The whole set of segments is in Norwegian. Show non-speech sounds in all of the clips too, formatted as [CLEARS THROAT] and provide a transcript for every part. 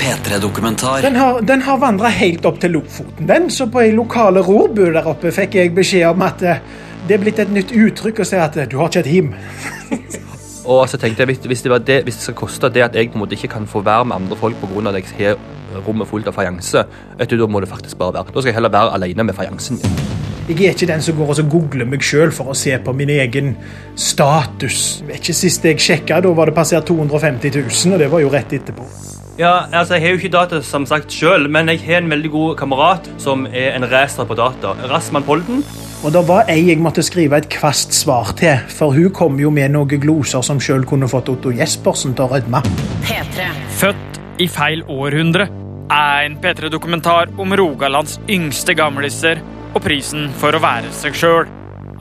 P3-dokumentar. Den har, den har vandra helt opp til Lofoten, den. Så på ei lokale rorbu der oppe fikk jeg beskjed om at eh, det er blitt et nytt uttrykk å si at eh, du har ikke et him. [LAUGHS] Og så tenkte jeg, hvis, det var det, hvis det skal koste det at jeg på en måte ikke kan få være med andre folk pga. at jeg har rommet fullt av fajanse, da må det faktisk bare være. Da skal jeg heller være alene med fajansen min. Jeg er ikke den som går og så googler meg sjøl for å se på min egen status. Vet ikke Sist jeg sjekka, da var det passert 250 000, og det var jo rett etterpå. Ja, altså Jeg har jo ikke data som sagt selv, men jeg har en veldig god kamerat som er en racer på data. Rasman Polden. Og det var ei jeg måtte skrive et kvast svar til, for hun kom jo med noen gloser som sjøl kunne fått Otto Jespersen til å rødme. P3. Født i feil århundre er en P3-dokumentar om Rogalands yngste gamliser og prisen for å være seg sjøl.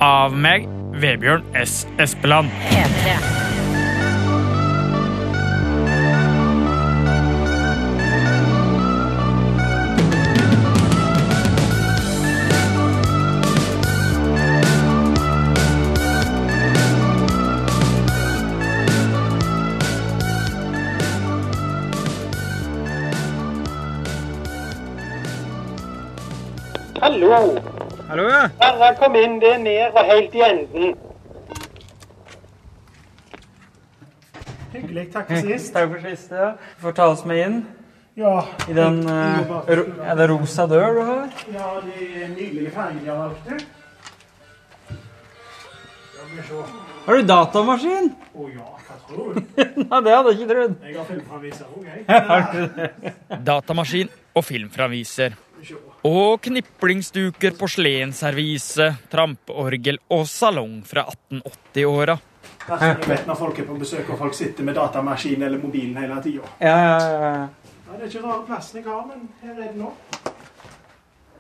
Av meg, Vebjørn S. Espeland. P3. Hallo! Hallo, ja. Kom inn, det er ned og helt i enden. Hyggelig. Takk for sist. Takk for sist. ja. Du får ta oss med inn Ja, i den uh, ro Er det rosa dør du har? ja det er nydelige farger jeg har valgt ut. Skal vi se. Har du datamaskin? Å ja, hva tror du? [LAUGHS] Nei, det hadde jeg ikke trodd. Jeg har filmfraviser òg, jeg. [LAUGHS] Datamaskin og filmfraviser. Og kniplingsduker, porselensservise, trampeorgel og salong fra 1880-åra. Jeg vet når folk er på besøk og folk sitter med datamaskin eller mobilen hele tida. Ja, ja, ja. Ja, det er ikke rare plassen jeg har, men her er det nå.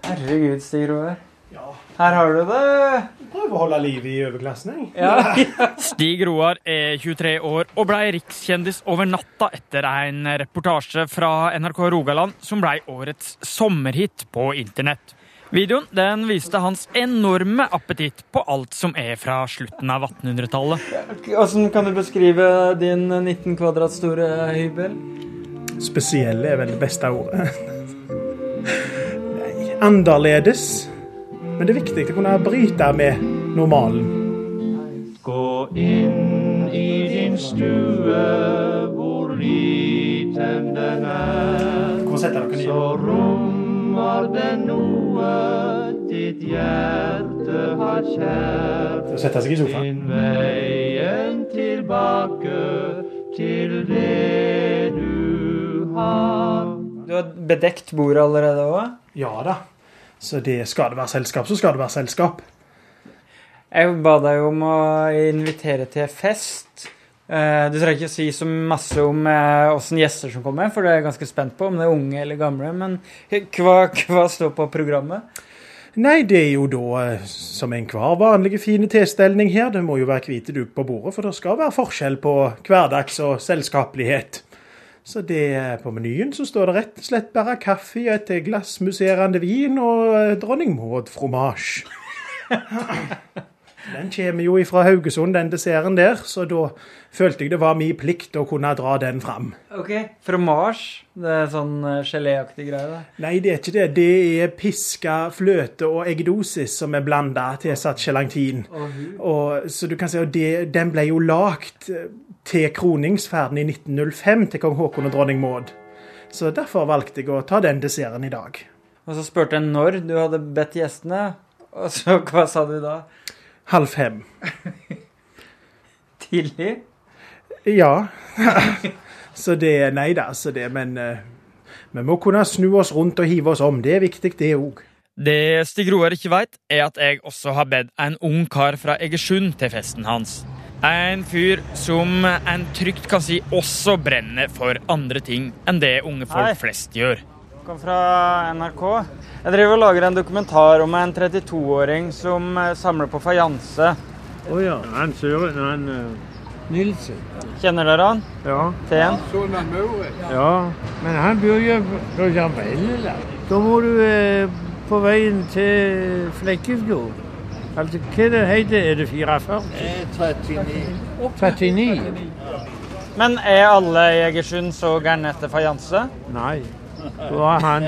Herregud, Stig Roar. Ja, Her har du det. Prøver å holde livet i overklassen, jeg. Ja. [LAUGHS] Stig Roar er 23 år og blei rikskjendis over natta etter en reportasje fra NRK Rogaland som blei årets sommerhit på internett. Videoen den viste hans enorme appetitt på alt som er fra slutten av 1800-tallet. Hvordan kan du beskrive din 19 kvadrat store hybel? Spesiell er vel det beste ordet. [LAUGHS] Nei, annerledes. Men det er viktig å kunne bryte med normalen. Gå inn i din stue, hvor liten den er. Så rommer den noe ditt hjerte har kjært. Finn veien tilbake til det du har. Du har bedekt bordet allerede òg? Ja da. Så det skal det være selskap, så skal det være selskap. Jeg ba deg om å invitere til fest. Eh, Du trenger ikke si så masse om eh, åssen gjester som kommer, for det er jeg ganske spent på, om det er unge eller gamle. Men hva, hva står på programmet? Nei, det er jo da eh, som enhver vanlige fine tilstelning her. Det må jo være hvite duk på bordet, for det skal være forskjell på hverdags og selskapelighet. Så det på menyen så står det rett og slett bare kaffe, et glass musserende vin og eh, dronning Maud fromasj. [LAUGHS] Den kommer jo ifra Haugesund, den desserten der, så da følte jeg det var min plikt å kunne dra den fram. Ok, Fromage. Det er sånn eh, geléaktig greie. da. Nei, det er ikke det. Det er piska fløte og eggedosis som er blanda tilsatt gelantin. Og, så du kan si at det, Den ble jo lagd eh, til kroningsferden i 1905 til kong Haakon og dronning Maud. Så derfor valgte jeg å ta den desserten i dag. Og så spurte jeg når du hadde bedt gjestene, og så [LAUGHS] hva sa du da? Halv fem. [LAUGHS] Tidlig? Ja. [LAUGHS] så det Nei da, så det Men eh, vi må kunne snu oss rundt og hive oss om. Det er viktig, det òg. Det Stig Roar ikke veit, er at jeg også har bedt en ung kar fra Egersund til festen hans. En fyr som en trygt kan si også brenner for andre ting enn det unge folk Hei. flest gjør. Jeg Kom fra NRK. Jeg driver og lager en dokumentar om en 32-åring som eh, samler på fajanse. Å ja. Han Søren, han uh, Nilsen. Kjenner dere han? Ja. Teen? ja. Men han bor jo på Jamvelleland. Da må du uh, på veien til Flekkefjord. Altså, hva det heter Er det 44? 39. 39. Men er alle i Egersund så gærne etter fajanse? Nei. Det var han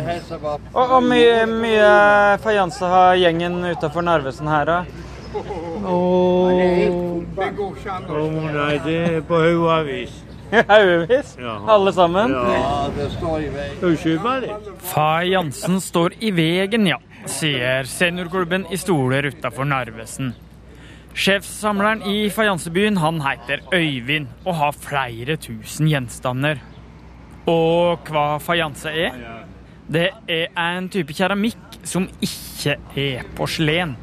Og, og mye, mye fajanse har gjengen utafor Narvesen her, da? Åh, oh, nei, det er på haugavis. [LAUGHS] Haugevis? Alle sammen? Ja, det står i veien. Du kjøpe litt? Fajansen står i vegen, ja, sier seniorklubben i Stoler utafor Narvesen. Sjefssamleren i fajansebyen han heter Øyvind og har flere tusen gjenstander. Og hva fajanse er? Det er en type keramikk som ikke er porselen.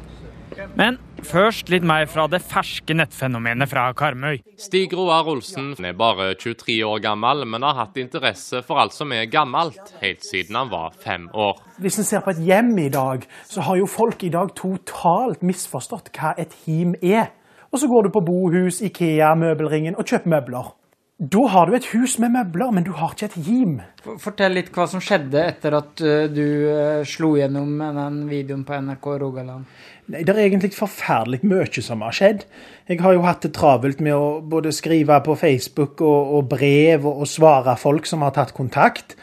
Men først litt mer fra det ferske nettfenomenet fra Karmøy. Stig Roar Olsen er bare 23 år gammel, men har hatt interesse for alt som er gammelt, helt siden han var fem år. Hvis en ser på et hjem i dag, så har jo folk i dag totalt misforstått hva et him er. Og så går du på Bohus, Ikea, Møbelringen og kjøper møbler. Da har du et hus med møbler, men du har ikke et him. Fortell litt hva som skjedde etter at uh, du uh, slo gjennom med den videoen på NRK Rogaland. Nei, Det er egentlig forferdelig mye som har skjedd. Jeg har jo hatt det travelt med å både skrive på Facebook og, og brev og, og svare folk som har tatt kontakt.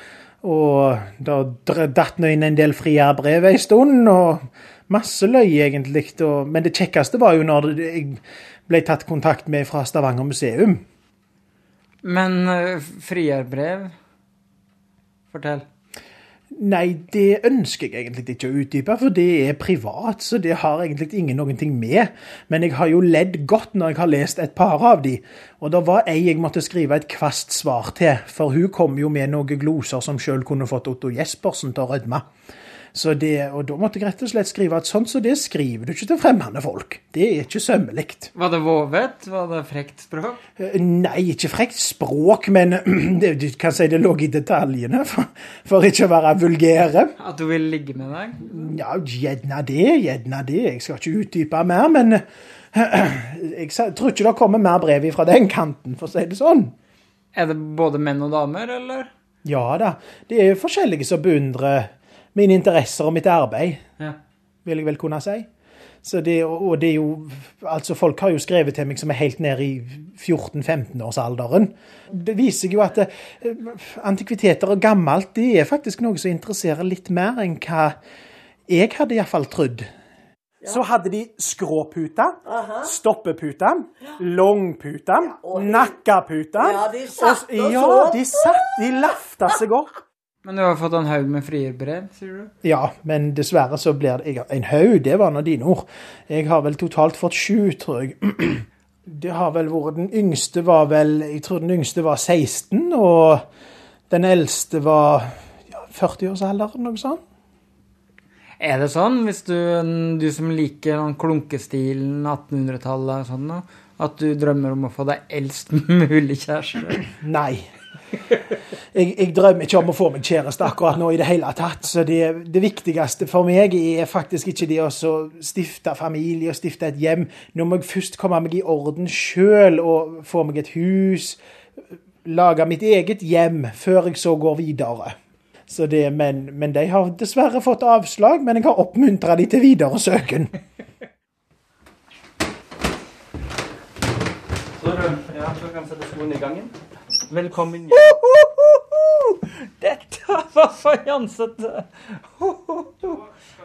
Og da datt nå inn en del friere brev en stund, og masse løy, egentlig. Og, men det kjekkeste var jo når jeg ble tatt kontakt med fra Stavanger museum. Men uh, frierbrev Fortell. Nei, det ønsker jeg egentlig ikke å utdype, for det er privat, så det har egentlig ingen noen ting med. Men jeg har jo ledd godt når jeg har lest et par av de, og det var ei jeg måtte skrive et kvast svar til, for hun kom jo med noen gloser som sjøl kunne fått Otto Jespersen til å rødme. Så det, og da måtte jeg rett og slett skrive at sånn så det skriver du ikke til fremmede folk. Det er ikke sømmelig. Var det vovet? Var det frekt språk? Eh, Nei, ikke frekt språk, men [CLEARS THROAT] det, du kan si det lå i detaljene, for, for ikke å være vulgære. At du vil ligge med deg? Ja, gjerne det, gjerne det. Jeg skal ikke utdype mer, men [CLEARS THROAT] jeg tror ikke det kommer mer brev fra den kanten, for å si det sånn. Er det både menn og damer, eller? Ja da, det er forskjellige som beundrer mine interesser og mitt arbeid, Ja. vil jeg vel kunne si. Så det, og det er jo, altså Folk har jo skrevet til meg som er helt nede i 14-15-årsalderen. Det viser seg jo at eh, antikviteter og gammelt det er faktisk noe som interesserer litt mer enn hva jeg hadde iallfall trodd. Så hadde de skråpute, stoppepute, langpute, nakkapute. Ja, de satt og Ja, de satt, de lafta seg opp. Men du har fått en haug med frierbrev, sier du? Ja, men dessverre så blir det jeg- En haug, det var nå dine ord. Jeg har vel totalt fått sju, tror jeg. [CLEARS THROAT] Det har vel vært Den yngste var vel Jeg tror den yngste var 16, og den eldste var ja, 40-årsalderen, noe sånt. Er det sånn, hvis du, du som liker den klunkestilen 1800-tallet og sånn at du drømmer om å få deg eldst [LAUGHS] mulig kjæreste? Nei. Jeg, jeg drømmer ikke om å få meg kjæreste akkurat nå i det hele tatt. Så det, det viktigste for meg er faktisk ikke det å stifte familie og stifte et hjem. Nå må jeg først komme meg i orden sjøl og få meg et hus. Lage mitt eget hjem før jeg så går videre. Så det, men, men de har dessverre fått avslag, men jeg har oppmuntra de til videre søken. Så du, ja, så kan sette skoene i gangen. Velkommen Dette var fajansete!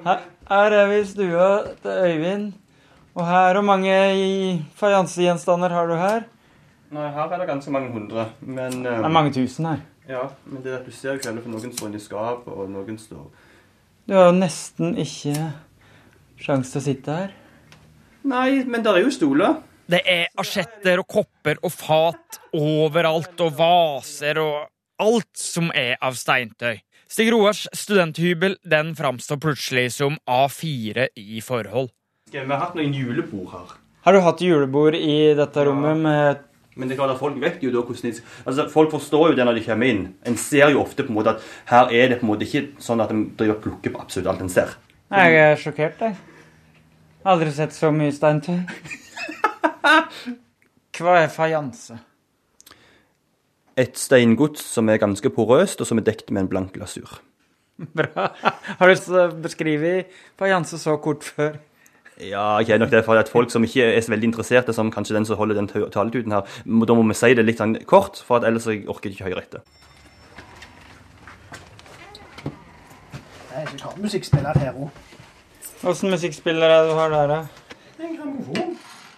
Her, her er vi i stua til Øyvind. Og her, hvor mange fajansegjenstander har du her? Nei, her er det ganske mange hundre. Men, Det er mange tusen her. ja, men det er at du ser jo ikke for noen står i skapet, og noen står Du har jo nesten ikke sjanse til å sitte her. Nei, men det er jo stoler. Det er asjetter og kopper og fat overalt, og vaser og alt som er av steintøy. Stig Roars studenthybel den framstår plutselig som A4 i forhold. Vi har hatt noen julebord her. Har du hatt julebord i dette rommet med Men det er klart at folk vet jo da hvordan de Altså, Folk forstår jo det når de kommer inn. En ser jo ofte på en måte at her er det på en måte ikke sånn at en driver og plukker på absolutt alt en ser. Jeg er sjokkert, jeg. Aldri sett så mye steintøy. [LAUGHS] Hva er fajanse? Et steingods som er ganske porøst, og som er dekt med en blank glasur. Bra. Har du beskrevet fajanse så kort før? Ja, jeg er nok det for at folk som ikke er så veldig interesserte, som kanskje den som holder den taletuten her, da må vi si det litt sånn kort, for at ellers jeg orker jeg ikke høre etter. Jeg har musikkspiller her òg. Åssen musikkspiller er det du har der, da? En grammofon.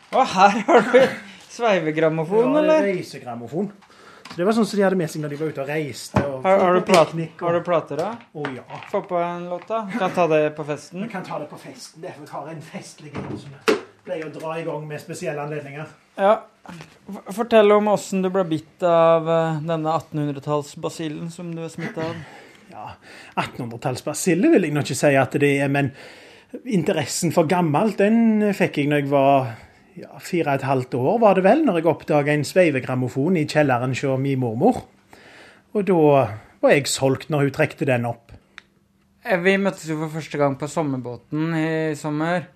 Å, her har du sveivegrammofon, er eller? reisegrammofon. Så det var sånn som de hadde med seg når de var ute og reiste. Og Har, har, du på og... har du plater, da? Å ja. Få på en låt, da. Kan ta det på festen. Vi kan ta det på festen. Derfor tar jeg en festlig en som jeg pleier å dra i gang med spesielle anledninger. Ja. Fortell om åssen du ble bitt av eh, denne 1800-tallsbasillen som du er smitta av. Ja, 1800-tallsbasille vil jeg nå ikke si at det er, men interessen for gammelt, den fikk jeg når jeg var ja, fire og et halvt år, var det vel, når jeg oppdaga en sveivegrammofon i kjelleren hos min mormor. Og da var jeg solgt når hun trekte den opp. Eh, Vi møttes jo for første gang på sommerbåten i sommer.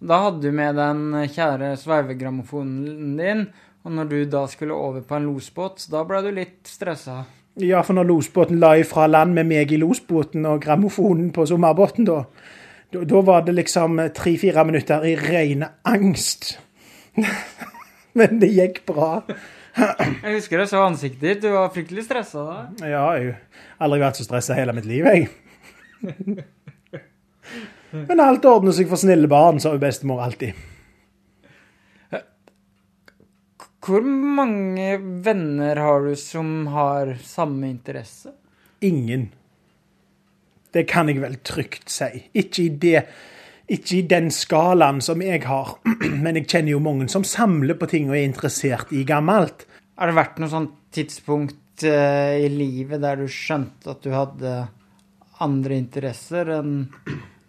Da hadde du med den kjære sveivegrammofonen din. Og når du da skulle over på en losbåt, da ble du litt stressa. Ja, for når losbåten la ifra land med meg i losbåten og grammofonen på sommerbåten, da, da, da var det liksom tre-fire minutter i ren angst. Men det gikk bra. Jeg husker jeg så ansiktet ditt. Du var fryktelig stressa da. Ja, jeg har aldri vært så stressa hele mitt liv, jeg. Men alt ordner seg for snille barn, sa bestemor alltid. Hvor mange venner har du som har samme interesse? Ingen. Det kan jeg vel trygt si. Ikke i, det, ikke i den skalaen som jeg har, [CLEARS THROAT] men jeg kjenner jo mange som samler på ting og er interessert i gammelt. Har det vært noe sånt tidspunkt eh, i livet der du skjønte at du hadde andre interesser enn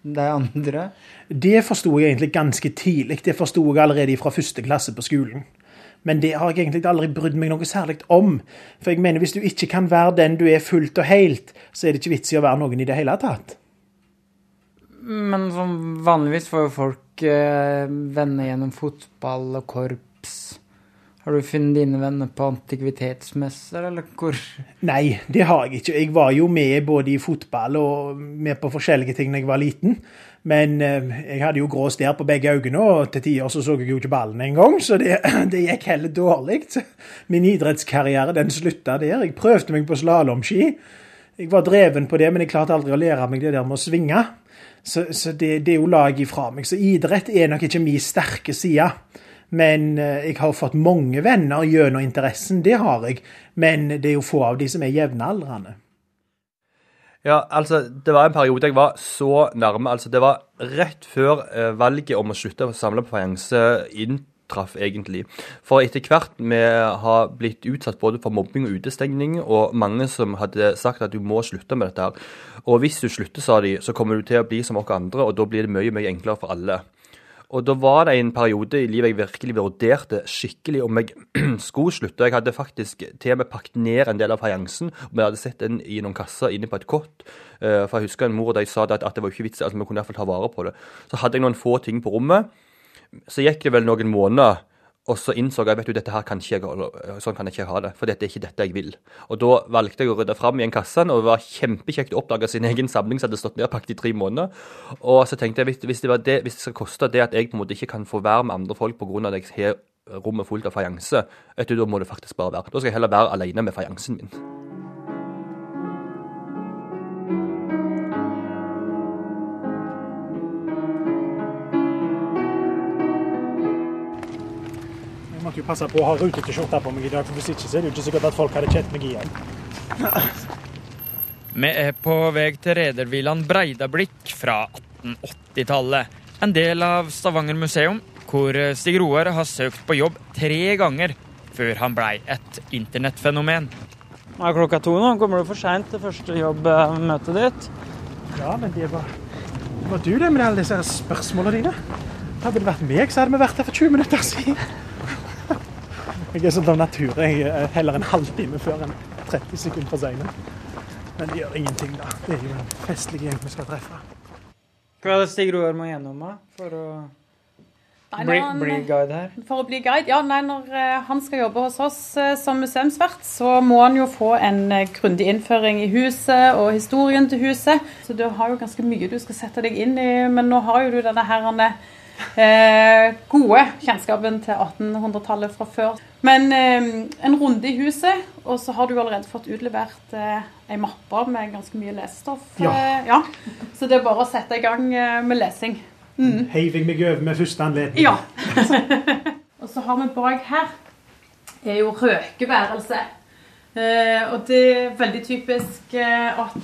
de andre? Det forsto jeg egentlig ganske tidlig. Det forsto jeg allerede fra første klasse på skolen. Men det har jeg egentlig aldri brydd meg noe særlig om. For jeg mener, hvis du ikke kan være den du er fullt og helt, så er det ikke vits i å være noen i det hele tatt. Men som vanligvis får jo folk eh, venner gjennom fotball og korps. Har du funnet dine venner på antikvitetsmesser, eller hvor? Nei, det har jeg ikke. Jeg var jo med både i fotball og med på forskjellige ting da jeg var liten. Men eh, jeg hadde jo grå stær på begge øynene, og til tider så så jeg jo ikke ballen engang. Så det, [CLEARS THROAT] det gikk heller dårlig. Min idrettskarriere den slutta der. Jeg prøvde meg på slalåmski. Jeg var dreven på det, men jeg klarte aldri å lære meg det der med å svinge. Så, så det, det er jo laget ifra meg. Så idrett er nok ikke min sterke side. Men eh, jeg har fått mange venner gjennom interessen, det har jeg. Men det er jo få av de som er jevnaldrende. Ja, altså, det var en periode jeg var så nærme. Altså, det var rett før eh, valget om å slutte å samle på fajanse inntraff, egentlig. For etter hvert vi har blitt utsatt både for mobbing og utestengning, og mange som hadde sagt at du må slutte med dette her. Og hvis du slutter, sa de, så kommer du til å bli som oss andre, og da blir det mye, mye enklere for alle. Og da var det en periode i livet jeg virkelig vurderte skikkelig om jeg [CLEARS THROAT] skulle slutte. Jeg hadde faktisk til og med pakket ned en del av fajansen. og Vi hadde sett den i noen kasser inne på et kott. Eh, For jeg husker en mor og de sa at, at det var ikke vits, altså vi kunne i hvert fall ta vare på det. Så hadde jeg noen få ting på rommet. Så gikk det vel noen måneder, og så innså jeg vet du, dette her kan ikke jeg, sånn kan jeg ikke ha det. For dette er ikke dette jeg vil. Og da valgte jeg å rydde fram igjen kassen, og det var kjempekjekt å oppdage sin [LAUGHS] egen samling som hadde stått nedpakket i tre måneder. Og så tenkte jeg, hvis, det hvis det skal koste det at jeg på en måte ikke kan få være med andre folk pga. at jeg har rommet fullt av fajanse, da må det faktisk bare være. Da skal jeg heller være alene med fajansen min. Passe på å ha rutete skjorte på meg i dag, for hvis ikke så er det jo ikke sikkert at folk hadde kjent meg igjen. Vi er på vei til redervillaen Breidablikk fra 1880-tallet. En del av Stavanger museum, hvor Stig Roar har søkt på jobb tre ganger før han blei et internettfenomen. Nå er klokka to nå. Kommer du for seint til første jobbmøtet ditt? Ja, men det var, var du det med alle disse spørsmålene dine. Hadde det vært meg, så hadde vi vært her for 20 minutter siden. Jeg er sånn av natur. Jeg er heller en halvtime før enn 30 sekunder for seine. Men det gjør ingenting, da. Det er jo en festlig gjeng vi skal treffe. Hva er det Stig Roar må gjennom da, for å Nei, bli, han- bli guide her? For å bli guide? Ja, nei, når eh, han skal jobbe hos oss eh, som museumsvert, så må han jo få en eh, grundig innføring i huset og historien til huset. Så du har jo ganske mye du skal sette deg inn i, men nå har jo du denne her han, eh, eh, gode kjennskapen til 1800-tallet fra før. Men eh, en runde i huset, og så har du allerede fått utlevert eh, ei mappe med ganske mye lesestoff. Ja. Eh, ja. Så det er bare å sette i gang eh, med lesing. Heiv jeg meg over med første anledning. Ja. [LAUGHS] og så har vi bak her er jo røkeværelse. Eh, og det er veldig typisk eh, at,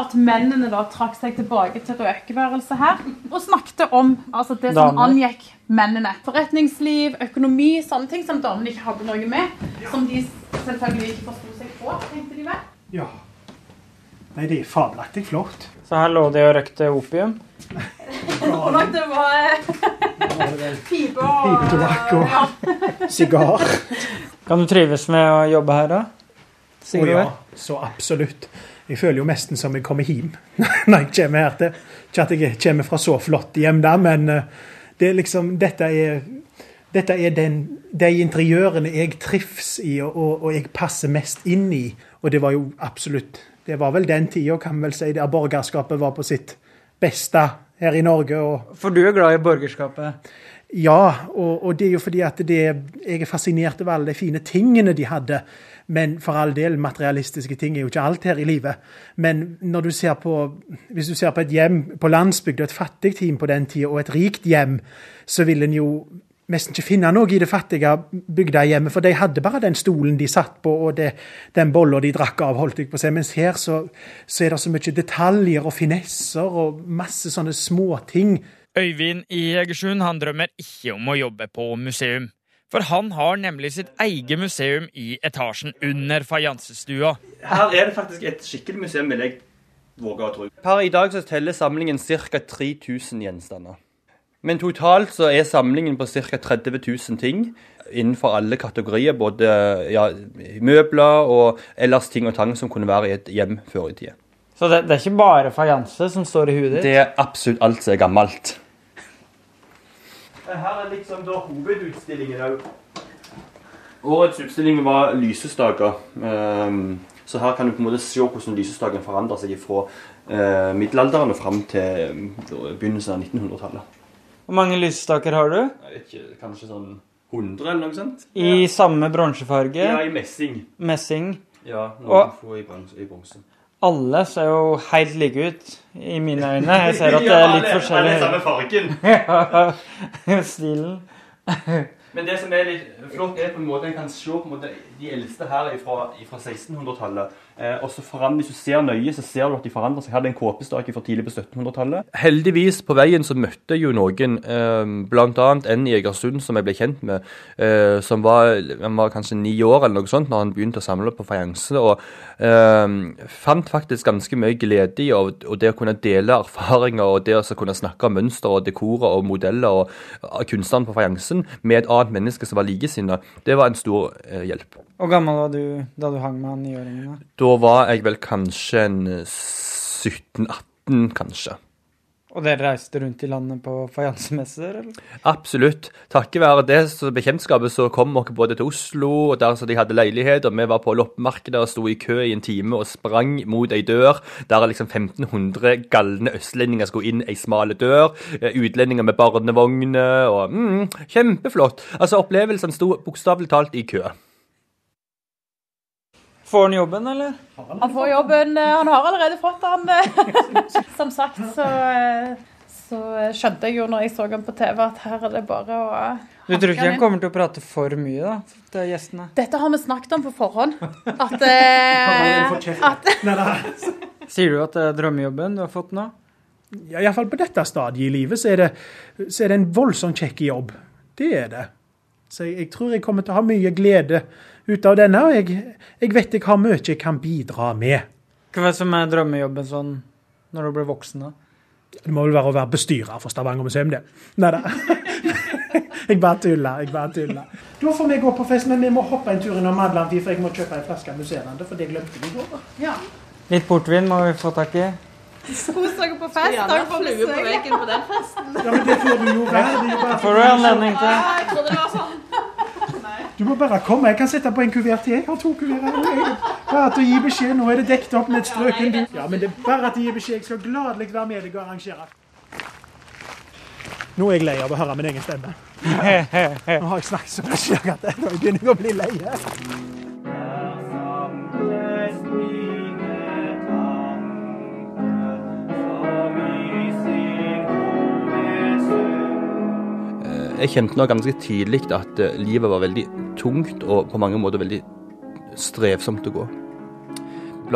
at mennene da trakk seg tilbake til røkeværelset her og snakket om altså det som damene. angikk mennene. Forretningsliv, økonomi, sånne ting som damene ikke hadde noe med. Som de selvfølgelig ikke forsto seg på, tenkte de vel. Ja. Nei, det er fabelaktig flott. Så her lå de og røkte opium. Og det var eh, pipe og Pipetobakk og sigar. Kan du trives med å jobbe her, da? Å oh, ja, så absolutt. Jeg føler jo nesten som jeg kommer hjem [LAUGHS] når jeg kommer her til. Ikke at jeg kommer fra så flott hjem, der, men eh, det er liksom, dette er, dette er den, de interiørene jeg trives i, og, og, og jeg passer mest inn i. Og det var jo absolutt Det var vel den tida, kan vel si, der borgerskapet var på sitt beste her i Norge. og For du er glad i borgerskapet. ja, og, og det er jo fordi at det, jeg er fascinert over alle de fine tingene de hadde. Men for all del, materialistiske ting er jo ikke alt her i livet. Men når du ser på, hvis du ser på et hjem på landsbygda, et fattig team på den tida, og et rikt hjem, så vil en jo nesten ikke finne noe i det fattige bygdehjemmet. For de hadde bare den stolen de satt på, og det, den bolla de drakk av, holdt jeg på å si. Mens her så, så er det så mye detaljer og finesser og masse sånne småting. Øyvind i Egersund han drømmer ikke om å jobbe på museum. For han har nemlig sitt eget museum i etasjen under fajansestua. Her er det faktisk et skikkelig museum, vil jeg våge å tro. Per i dag så teller samlingen ca. 3000 gjenstander. Men totalt så er samlingen på ca. 30 000 ting innenfor alle kategorier. Både ja, møbler og ellers ting og tang som kunne være i et hjem før i tida. Så det, det er ikke bare fajanse som står i huet ditt? Det er absolutt alt som er gammelt. Her er liksom da hovedutstillingen òg. Årets utstilling var lysestaker. Ehm, så her kan du på en måte se hvordan lysestaken forandrer seg fra eh, middelalderen og fram til eh, begynnelsen av 1900-tallet. Hvor mange lysestaker har du? Jeg vet ikke, Kanskje sånn 100 eller noe sånt? I samme bronsefarge? Ja, i messing. Messing? Ja, Og- noen få i bronse. Alle ser jo helt like ut i mine øyne. Jeg ser at det er litt forskjellig. Ja, det er samme fargen. [LAUGHS] Stilen. [LAUGHS] Men det som er litt flott, er på en måte en kan se på en måte de eldste her fra 1600-tallet. Eh, og så forandrer, Hvis du ser nøye, så ser du at de forandrer seg. Det en kåpestake fra tidlig på 1700-tallet. Heldigvis, på veien så møtte jeg jo noen, eh, bl.a. en i Egersund som jeg ble kjent med, eh, som var, han var kanskje ni år eller noe sånt når han begynte å samle på fajanse. Og eh, fant faktisk ganske mye glede i og, og det å kunne dele erfaringer og det å kunne snakke om mønster og dekorer og modeller og, og kunstneren på fajansen med et annet menneske som var likesinnet. Det var en stor eh, hjelp. Hvor gammel var du da du hang med han niåringen? da? Da var jeg vel kanskje en eh, 17-18, kanskje. Og dere reiste rundt i landet på fajansemesser? eller? Absolutt. Takket være det så bekjentskapet så kom vi både til Oslo, og der så de hadde leilighet, og vi var på loppemarkedet og sto i kø i en time og sprang mot ei dør der liksom 1500 galne østlendinger skulle inn ei smale dør. eh, Utlendinger med barnevogner og mm, Kjempeflott. Altså, opplevelsen sto bokstavelig talt i kø. Får han jobben, eller? Han får jobben. eh, Han har allerede fått den. eh. [LAUGHS] Som sagt så, eh, så skjønte jeg jo når jeg så han på TV at her er det bare å eh, Du tror ikke han kommer til å prate for mye da, til gjestene? Dette har vi snakket om på forhånd. At, [LAUGHS] eh, at. [LAUGHS] Sier du at det er drømmejobben du har fått nå? Ja, Iallfall på dette stadiet i livet så er, det, så er det en voldsomt kjekk jobb. Det er det. Så jeg, jeg tror jeg kommer til å ha mye glede ut av denne, og jeg, jeg vet jeg har mye jeg kan bidra med. Hva er som er drømmejobben sånn når du blir voksen? da? Det må vel være å være bestyrer for Stavanger museum, det. Nei da. [LAUGHS] Jeg bare tuller. jeg bare tuller. Da får vi gå på fest, men vi må hoppe en tur innom Madland, for jeg må kjøpe en flaske musserende, for det glemte vi i går. ja. Litt portvin må vi få tak i. Kos dere på fest. Dere får flue på veggen på den festen. Ja, men det får du jo være. Det Får du anledning til? Jeg trodde det var sånn. Du må bare komme. Jeg kan sette på en kuvert til. Jeg har to kuverter. Bare til å gi beskjed. Nå er det dekket opp med et strøken du. Ja, men det er bare til å gi beskjed. Jeg skal gladelig være med deg og arrangere. Nå er jeg lei av å høre min egen stemme. [LAUGHS] Nå har jeg snakket så mye at nå begynner jeg å bli lei. Jeg kjente nå ganske tidlig at eh, livet var veldig tungt og på mange måter veldig strevsomt å gå.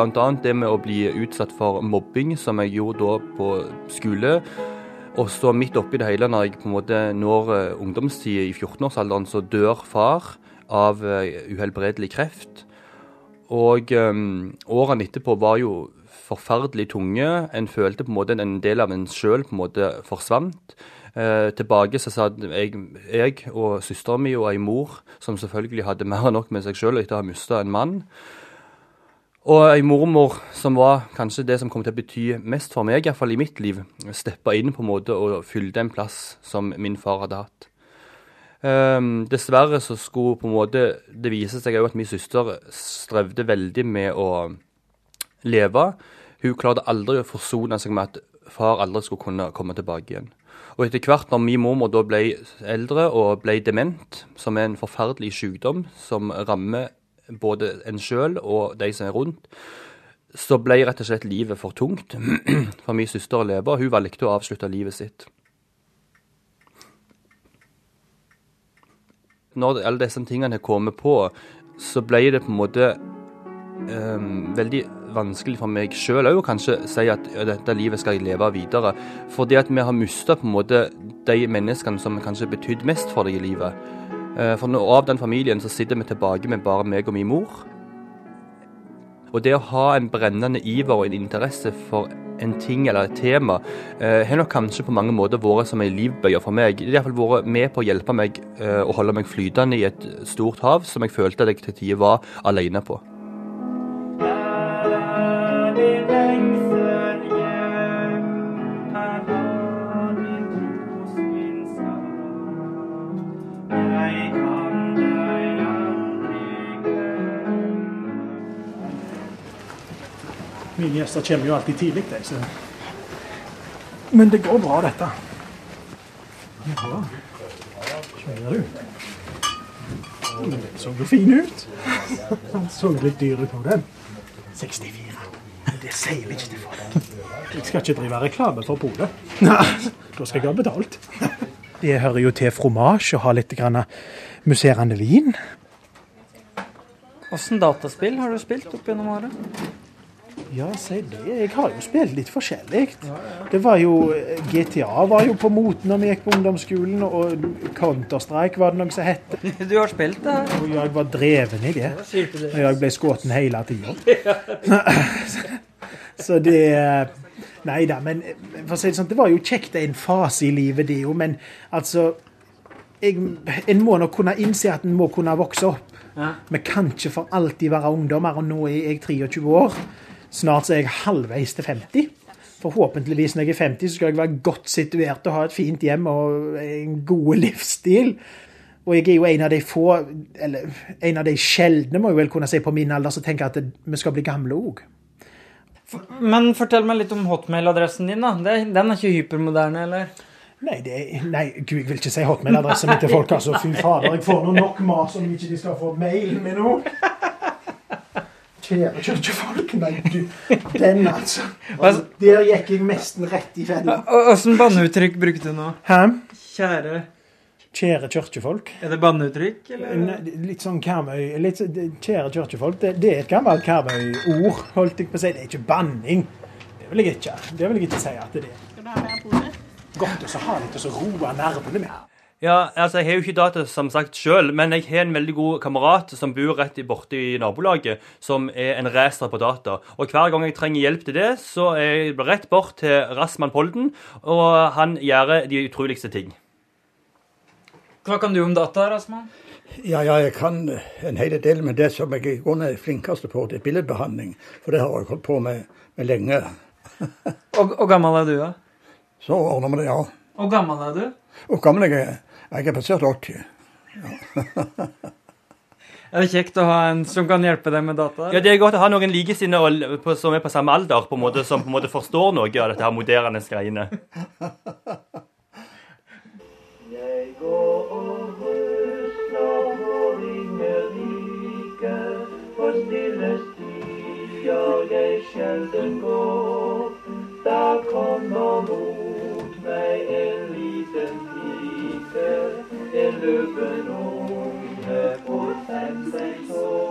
Annet det med å bli utsatt for mobbing, som jeg gjorde da på skole. Og så midt oppi det hele, når jeg på en måte når ungdomstida i 14-årsalderen, så dør far av eh, uhelbredelig kreft. Og um, årene etterpå var jo forferdelig tunge. En følte på en måte en del av en sjøl på en måte forsvant. Eh, tilbake så satt jeg, jeg og søsteren min og ei mor som selvfølgelig hadde mer enn nok med seg sjøl etter å ha mista en mann. Og ei mormor som var kanskje det som kom til å bety mest for meg, iallfall i mitt liv. Steppa inn på en måte og fylte en plass som min far hadde hatt. Um, dessverre så skulle på en måte Det vise seg òg at min søster strevde veldig med å leve. Hun klarte aldri å forsone seg med at far aldri skulle kunne komme tilbake igjen. Og etter hvert når min mormor da ble eldre og ble dement, som er en forferdelig sykdom som rammer både en sjøl og de som er rundt, så ble rett og slett livet for tungt [CLEARS THROAT] for min søster å leve, og hun valgte å avslutte livet sitt. Når alle disse tingene har kommet på, så ble det på en måte um, veldig vanskelig for meg sjøl òg å kanskje si at dette livet skal jeg leve videre. Fordi at vi har mista på en måte de menneskene som kanskje betydde mest for deg i livet. Uh, for nå, av den familien så sitter vi tilbake med bare meg og min mor. Og det å ha en brennende iver og en interesse for en ting eller et tema, eh, har nok kanskje på mange måter vært som en livbøyer for meg. Det har iallfall vært med på å hjelpe meg eh, å holde meg flytende i et stort hav som jeg følte at jeg til tider var alene på. Mine gjester kommer jo alltid tidlig, de, så Men det går bra, dette. Ja. Kjører du? Den så jo fin ut. Den så litt dyr ut på den. 64. Det sier vi ikke til folk. Jeg skal ikke drive reklame for polet. Da skal jeg ha betalt. Det hører jo til fromasj å ha litt grann musserende vin. Åssen dataspill har du spilt opp gjennom året? Ja, si det. Jeg har jo spilt litt forskjellig. Det var jo GTA var jo på moten når vi gikk på ungdomsskolen, og Counter-Strike var det noe som het. [LAUGHS] Du har spilt det? Og jeg var dreven i det. Og jeg ble skutt hele tida. [LAUGHS] Så det Nei da, men for å si det sånn, det var jo kjekt en fase i livet, det jo, men altså jeg, En må nok kunne innse at en må kunne vokse opp. Ja. Vi kan ikke for alltid være ungdommer, og nå er jeg 23 år. Snart så er jeg halvveis til 50. Forhåpentligvis når jeg er 50, så skal jeg være godt situert og ha et fint hjem og en god livsstil. Og jeg er jo en av de få, eller en av de sjeldne, må jeg vel kunne si, på min alder som tenker at vi skal bli gamle òg. Men fortell meg litt om hotmail-adressen din, da. Den er ikke hypermoderne, eller? Nei, det, nei, gud, jeg vil ikke si hotmail-adressen min til folk. altså. Fy fader, jeg får nå nok mas om ikke de skal få mailen min nå. Kjære kirkefolk. Nei, du, den altså. Og Der gikk jeg nesten rett i fella. Åssen banneuttrykk brukte du nå? Hæ? Kjære Kjære kirkefolk. Er det banneuttrykk, eller? Nei, Litt sånn Karmøy litt, Kjære kirkefolk, det, det er et gammelt Karmøy-ord, holdt jeg på å si. Det er ikke banning. Det vil jeg ikke. Det vil jeg ikke si at det er. Skal du ha mer pose? Godt å ha litt å så roe nervene med. Ja, altså Jeg har jo ikke data som sagt sjøl, men jeg har en veldig god kamerat som bor rett borte i nabolaget, som er en racer på data. Og Hver gang jeg trenger hjelp til det, så er jeg rett bort til Rasman Polden, og han gjør de utroligste ting. Hva kan du om data, Rasman? Ja, ja, jeg kan en hel del, men det som jeg i grunnen er flinkest på, det er billedbehandling. For det har jeg holdt på med, med lenge. Og, og gammel er du, da? Så ordner vi det, ja. Og gammel er du? Og gammel jeg er, jeg er passert 80. Ja. Er det kjekt å ha en som kan hjelpe deg med data? Ja, Det er godt å ha noen likesinnede som er på samme alder, på en måte, som på en måte forstår noe av dette her moderne greiene. [LAUGHS] Jeg går og rusler og ringer like, for stille stier jeg sjelden går.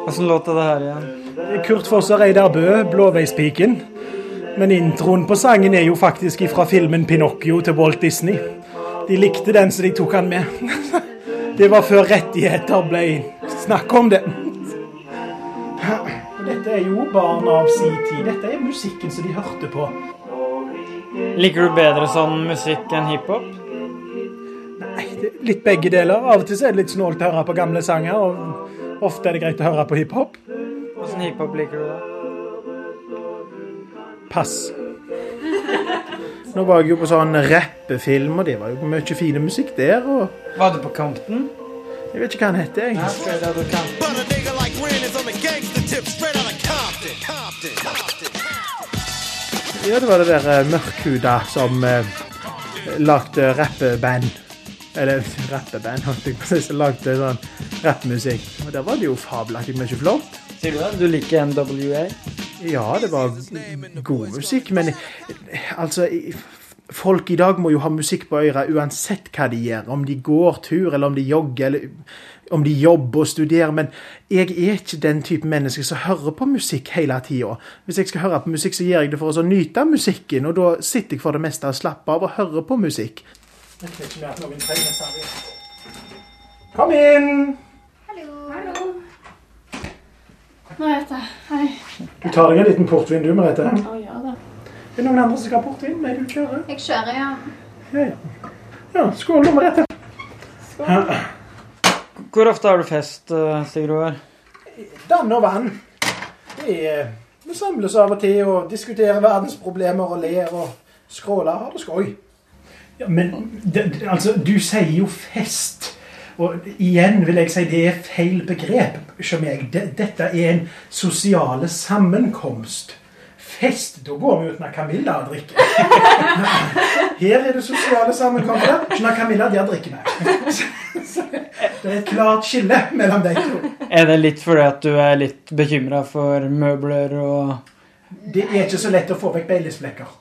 Åssen låter det her igjen? Kurt Foss og Reidar Bø, 'Blåveispiken'. Men introen på sangen er jo faktisk fra filmen 'Pinocchio' til Walt Disney. De likte den, så de tok han med. [LAUGHS] Det var før rettigheter ble snakk om det. Og Dette er jo barn av si tid. Dette er musikken som de hørte på. Liker du bedre sånn musikk enn hiphop? Litt begge deler. Av og til er det litt snålt å høre på gamle sanger, og ofte er det greit å høre på hiphop. Åssen hiphop liker du da? Pass. Nå var jeg jo på sånn rappefilm, og det var jo mye fin musikk der. og Var du på Compton? Jeg vet ikke hva han heter. jeg. Ja, det var det der uh, mørkhuda som eh, lagde rappeband. Eller [LAUGHS] rappeband, holdt jeg på å si. Som lagde sånn rappmusikk. Og der var det jo fabelaktig mye flott. Sier du det? Du liker NWA? Ja, det var god musikk, men altså Folk i dag må jo ha musikk på øret uansett hva de gjør. Om de går tur, eller om de jogger, eller om de jobber og studerer. Men jeg er ikke den type menneske som hører på musikk hele tida. Hvis jeg skal høre på musikk, så gjør jeg det for å nyte musikken, og da sitter jeg for det meste og slapper av og hører på musikk. Jeg vet ikke mer at noen trenger serviett. Kom inn! Hallo. Merete. Hei. Du tar deg en liten portvin, du, Merete. Å, gjør det. Er det noen andre som skal ha portvin? Nei, du kjører. Jeg kjører, ja. Ja, ja. ja skål, da, Merete. Hvor ofte har du fest, eh, Stig Roar? Dann og vann. Det er, vi samles av og til og diskuterer verdensproblemer og ler og skråler. Har det skøy. Ja, men det, altså, du sier jo fest. Og igjen vil jeg si det er feil begrep. Dette er en sosiale sammenkomst. Fest, da går vi uten Camilla og drikker. [LAUGHS] Her er det sosiale sammenkomster. Når Camilla, der drikker vi. [LAUGHS] Det er et klart skille mellom de to. Er det litt fordi at du er litt bekymra for møbler og Det er ikke så lett å få vekk Baileys-flekker.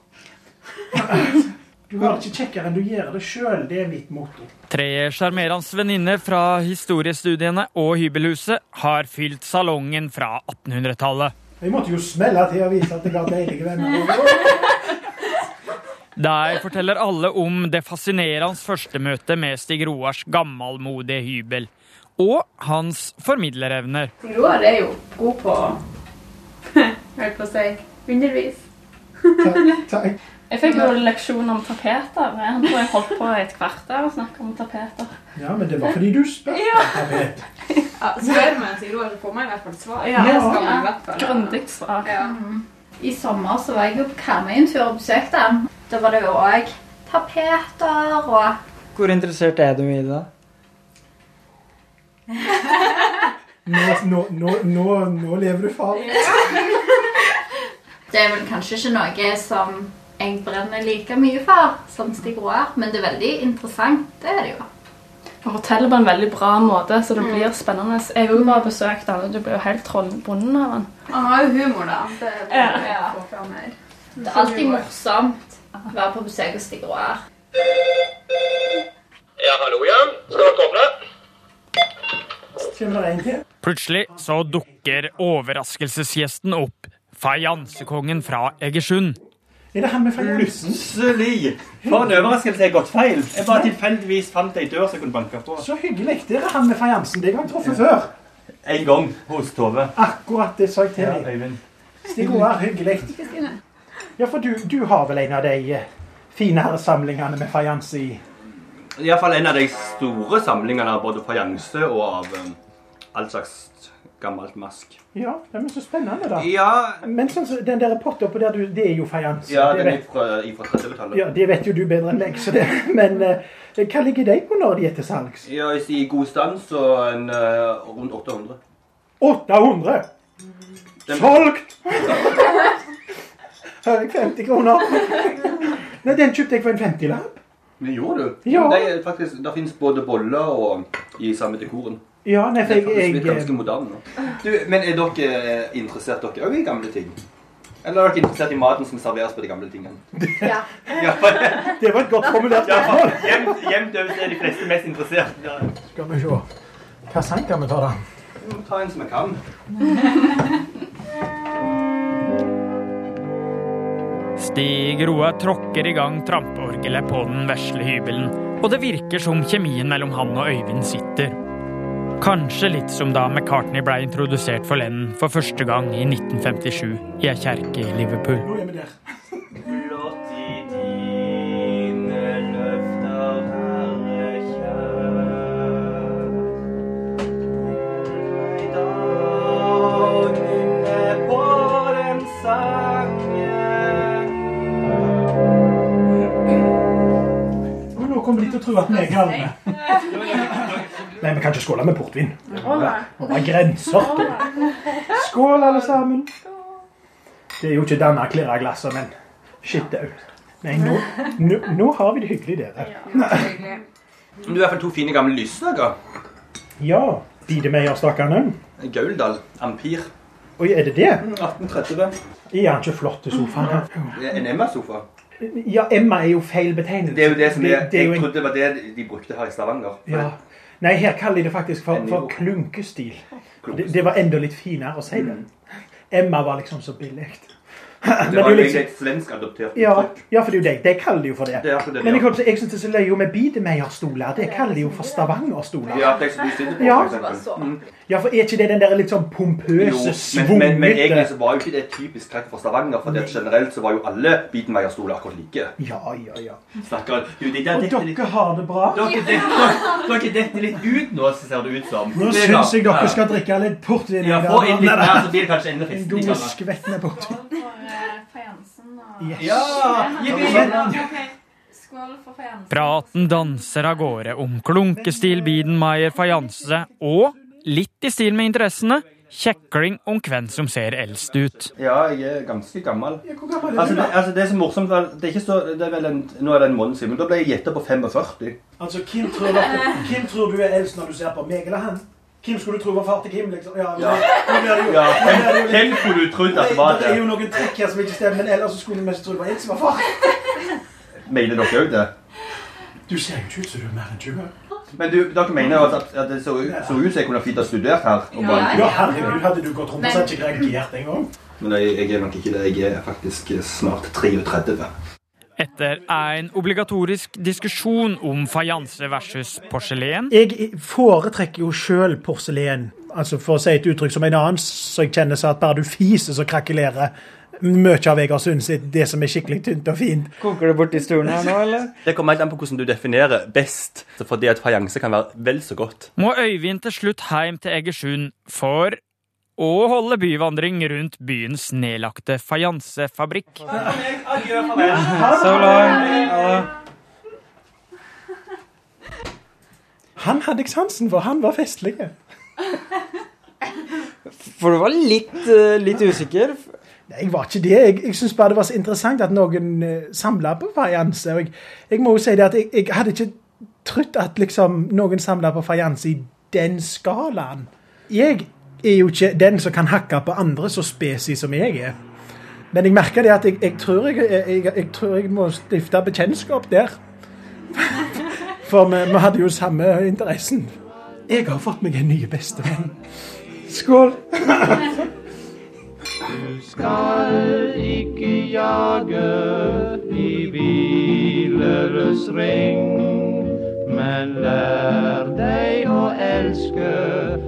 [LAUGHS] Du har ikke kjekkere enn du gjør det sjøl. Det er mitt motto. Tre sjarmerende venninner fra historiestudiene og hybelhuset har fylt salongen fra 1800-tallet. Jeg måtte jo smelle til å vise at jeg har deilige venner. Der forteller alle om det fascinerende første møtet med Stig Roars gammelmodige hybel. Og hans formidlerevner. Roar er jo god på [LAUGHS] Holdt på å si undervis. takk, Takk. Jeg fikk jo leksjon om tapeter. Han tror jeg holdt på i et kvarter og snakket om tapeter. Ja, men det var fordi du spurte. Ja. Tapet. Ja, spør man Sigrud, så får man i hvert fall svar. Ja, ja. ja. Grundig svar. Ja. I sommer så var jeg jo på Karmøy en tur og besøkte ham. Da var det jo òg tapeter og Hvor interessert er du i det? Nå, nå, nå, nå, nå lever du farlig. [LAUGHS] Det er vel kanskje ikke noe som jeg brenner like mye for som Stig Roar, men det er veldig interessant. Det er det jo. Han forteller på en veldig bra måte, så det blir spennende. Jeg òg bare besøkt han, og du blir jo helt trollbonden av han. Han har jo humor, da. Det er det Ja. fram her. Det er alltid morsomt å være på besøk hos Stig Roar. Ja, hallo, ja. Skal dere åpne? Plutselig så dukker overraskelsesgjesten opp. Fajansekongen fra Egersund. Er det han med fajansen? Plutselig! For en overraskelse jeg har gått feil. Jeg bare tilfeldigvis fant ei dør som jeg kunne banke på. Så hyggelig. Det er han med fajansen. Det har jeg truffet før. En gang hos Tove. Akkurat det sa jeg til Ja, deg. Øyvind. Stig Roar, hyggelig. Ja, for du, du har vel en av de eh, finere samlingene med fajanse i? Iallfall en av de store samlingene av både fajanse og av um, all slags gammelt mask. Ja, det er så spennende, da. Ja, Men sånn den der potta på der du Det er jo fajans. ja det den er fra, fra 30-tallet. Ja, det vet jo du bedre enn meg, så det [LAUGHS] Men uh, hva ligger de på når de er til salgs? Ja, hvis de er i god stand, så en uh, rundt 800. 800! Den- Solgt! Har jeg 50 kroner? Nei, den kjøpte jeg for en 50-lapp. Men gjorde du? Ja. Det, er faktisk, det finnes både boller og i samme dekoren. Ja, nei, for Det jeg, jeg ganske moderne nå. Du, men er dere interessert dere òg i gamle ting? Eller er dere interessert i maten som serveres på de gamle tingene? Ja. [LAUGHS] Ja, for, [LAUGHS] Det var et godt formulert ja, spørsmål. for jevnt, over er de fleste mest interessert. Ja. Skal vi se. Hva sang kan vi ta, da? Vi må ta en som jeg kan. Stig Roar tråkker i gang trampeorgelet på den vesle hybelen, og det virker som kjemien mellom han og Øyvind sitter. Kanskje litt som da McCartney ble introdusert for Lennon for første gang i 1957 i ei kjerke i Liverpool. Nå er vi der. Nå kommer de til å tro at vi er galne. [LAUGHS] [LAUGHS] Nei, vi kan ikke skåle med portvin. Det er grenser. Skål, alle sammen. Det er jo ikke denne klirra glasset, men shit au. Nei, nå, nå, nå har vi det hyggelig, dere. Ja, Du er i hvert fall to fine gamle lysdager. Ja. Bidemeierstakene. Gauldal. Ampir. Oi, er det det? 1830. Er han ikke flott til sofaen? Det er En Emma-sofa. Ja, Emma er jo feil betegnelse. Det er jo det som det, det det Jeg trodde var det de brukte her i Stavanger. ja. Nei, her kaller de det faktisk for, for klunkestil. Det, det var enda litt finere å si det. Emma var liksom så billig. Men Det var jo liksom- egentlig et svensk adoptert Ja, uttrykk. ja, for det er jo det. De kaller det jo for det. Det det, Men jeg, jeg synes det er så løye med Biedermeierstoler. Det kaller de jo for Stavanger-stoler. Ja, de som du sitter på, Ja. for. Mm. Ja, for er ikke det den der litt sånn pompøse, pompøse, men, men, men egentlig så var jo ikke det et typisk trekk for Stavanger, for generelt så var jo alle Bidenmeierstoler akkurat like. Ja, ja, ja. Snakker, du, de der Og dere litt, har det bra. dere detter, litt ut nå, så ser det ut som. Nå Det syns jeg dere skal drikke litt portvin. Ja, få inn litt mer, så blir det kanskje enda En festligere. god skvett med portvin. Yes. Ja! Praten danser av gårde om klunkestil, Biedenmeier fajanse og, litt i stil med interessene, kjekling om hvem som ser eldst ut. Ja, jeg er ganske gammel. Er Altså, det, altså, det er så morsomt, det er ikke så, det er vel en, nå er det en måned siden, men da ble jeg gjettet på 45. Altså, hvem tror, hvem tror du er eldst når du ser på meg eller han? Hvem skulle du tro var far til Kim, liksom? Ja, Ja. Men, det Ja, litt- hvem skulle du trodd at det var Det er jo noen trekk her som ikke stemmer, men ellers skulle vi mest tro det var jeg som var far. Mener dere òg det? Du ser jo ikke ut som du er mer enn 20. Men du, dere mener jo at, at det så, så ut som jeg kunne fint ha studert her? og bare- Ja, herregud, hadde du gått rundt og sett ikke reagert engang? Men jeg, jeg er nok ikke det. Jeg er faktisk snart 33. Etter en obligatorisk diskusjon om fajanse versus porselen Jeg foretrekker jo sjøl porselen, altså for å si et uttrykk som en annen så jeg kjenner så at bare du fiser, så krakelerer mye av Egersund sitt, det som er skikkelig tynt og fint. Koker det borti stolen her nå, eller? Det kommer helt an på hvordan du definerer best. Fordi at fajanse kan være vel så godt. må Øyvind til slutt hjem til Egersund for å holde byvandring rundt byens nedlagte fajansefabrikk. Så langt. Han hadde jeg sansen for, han var festlig. For du var litt, eh, litt usikker. Nei, Jeg var ikke det. Jeg, jeg syns bare det var så interessant at noen uh, samla på fajanse. Og jeg, jeg må jo si det at jeg, jeg hadde ikke trodd at liksom noen samla på fajanse i den skalaen. Jeg er jo ikke den som kan hakke på andre så spesi som jeg er. Men jeg merker det at jeg, jeg, tror, jeg, jeg, tror må stifte bekjentskap der. [LAUGHS] For vi, vi hadde jo samme interessen. Jeg har fått meg en ny bestevenn. Skål! Du skal ikke jage i hvileres ring, men lær deg å elske